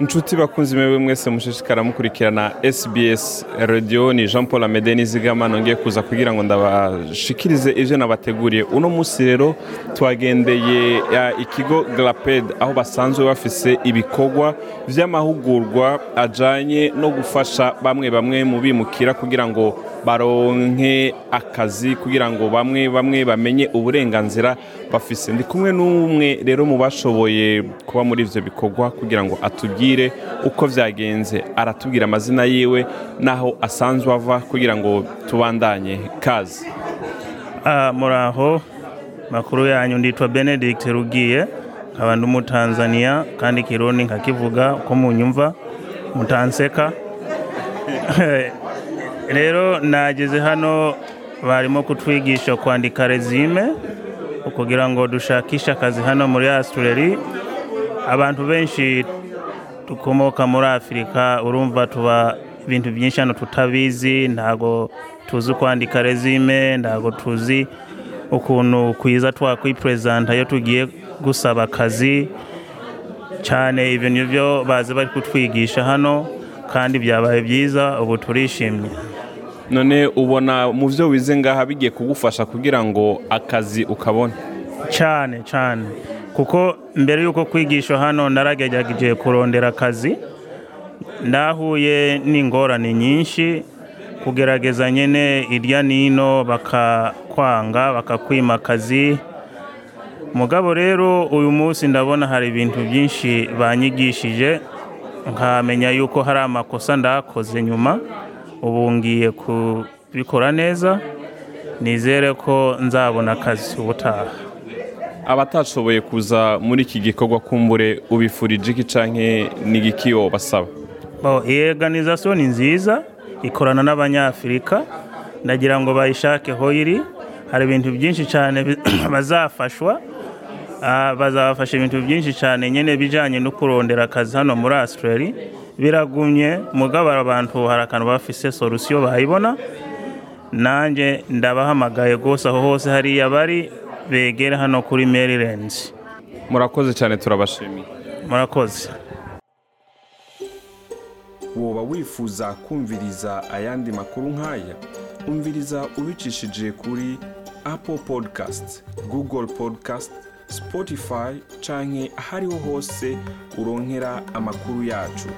inshuti bakunzi mewe mwese mushishikara mukurikirana sbs radio. Ni jean paul amede nizigama nongeye kuza kugira ngo ndabashikirize ivyo nabateguriye. Uno munsi rero twagendeye ikigo glaped aho basanzwe bafise ibikorwa vy'amahugurwa ajanye no gufasha bamwe bamwe mu bimukira kugira ngo baronke akazi kugira ngo bamwe bamwe bamenye uburenganzira bafise. Ndi kumwe n'umwe rero mu bashoboye kuba muri ivyo bikorwa kugira ngo atubwire uko vyagenze aratubwira amazina yiwe n'aho asanzwe ava kugira ngo tubandanye kazi. Ah, muraho makuru yanyu nditwa benedict rugiye nkaba ndi umutanzaniya kandi kirundi nkakivuga uko munyumva mutanseka. Rero nageze hano barimo kutwigisha kwandika rezime kugira ngo dushakishe akazi hano muri Australia. Abantu benshi dukomoka muri afurika urumva tuba ibintu byinshi hano tutabizi ntabwo tuzi kwandika rezime ntabwo tuzi ukuntu kwiza twakwiperezanta iyo tugiye gusaba akazi cyane ni byo bazi bari kutwigisha hano kandi byabaye byiza ubu turishimye. None ubona mu vyo wize ngaha bigiye kugufasha kugira ngo akazi ukabone? Cyane cyane. Kuko mbere y'uko kwigisha hano naragerageje kurondera akazi ndahuye n'ingorane nyinshi kugerageza nyine irya nino bakakwanga bakakwima akazi mugabo rero uyu munsi ndabona hari ibintu byinshi banyigishije nkamenya yuko hari amakosa ndakoze nyuma ubu ngiye kubikora neza nizere ko nzabona akazi ubutaha abatashoboye kuza muri iki gikorwa kumbure ubifurije iki canke n'igiki basaba? Iyi organization ni nziza ikorana n'abanyafurika ndagira ngo bayishake ho iri. Hari ibintu byinshi cyane bazafashwa. Ah, bazabafasha ibintu byinshi cyane nyine bijyanye no kurondera akazi hano muri Australia. Biragumye mugabo abantu hari akantu bafise solution bayibona. Nanjye ndabahamagaye rwose aho hose hariya bari. Begere hano kuri Maryland. Murakoze cyane turabashimiye. Murakoze. Woba wifuza kumviriza ayandi makuru nk'aya umviriza ubicishije kuri apple podcast google podcast spotify canke ahariho hose uronkera amakuru yacu.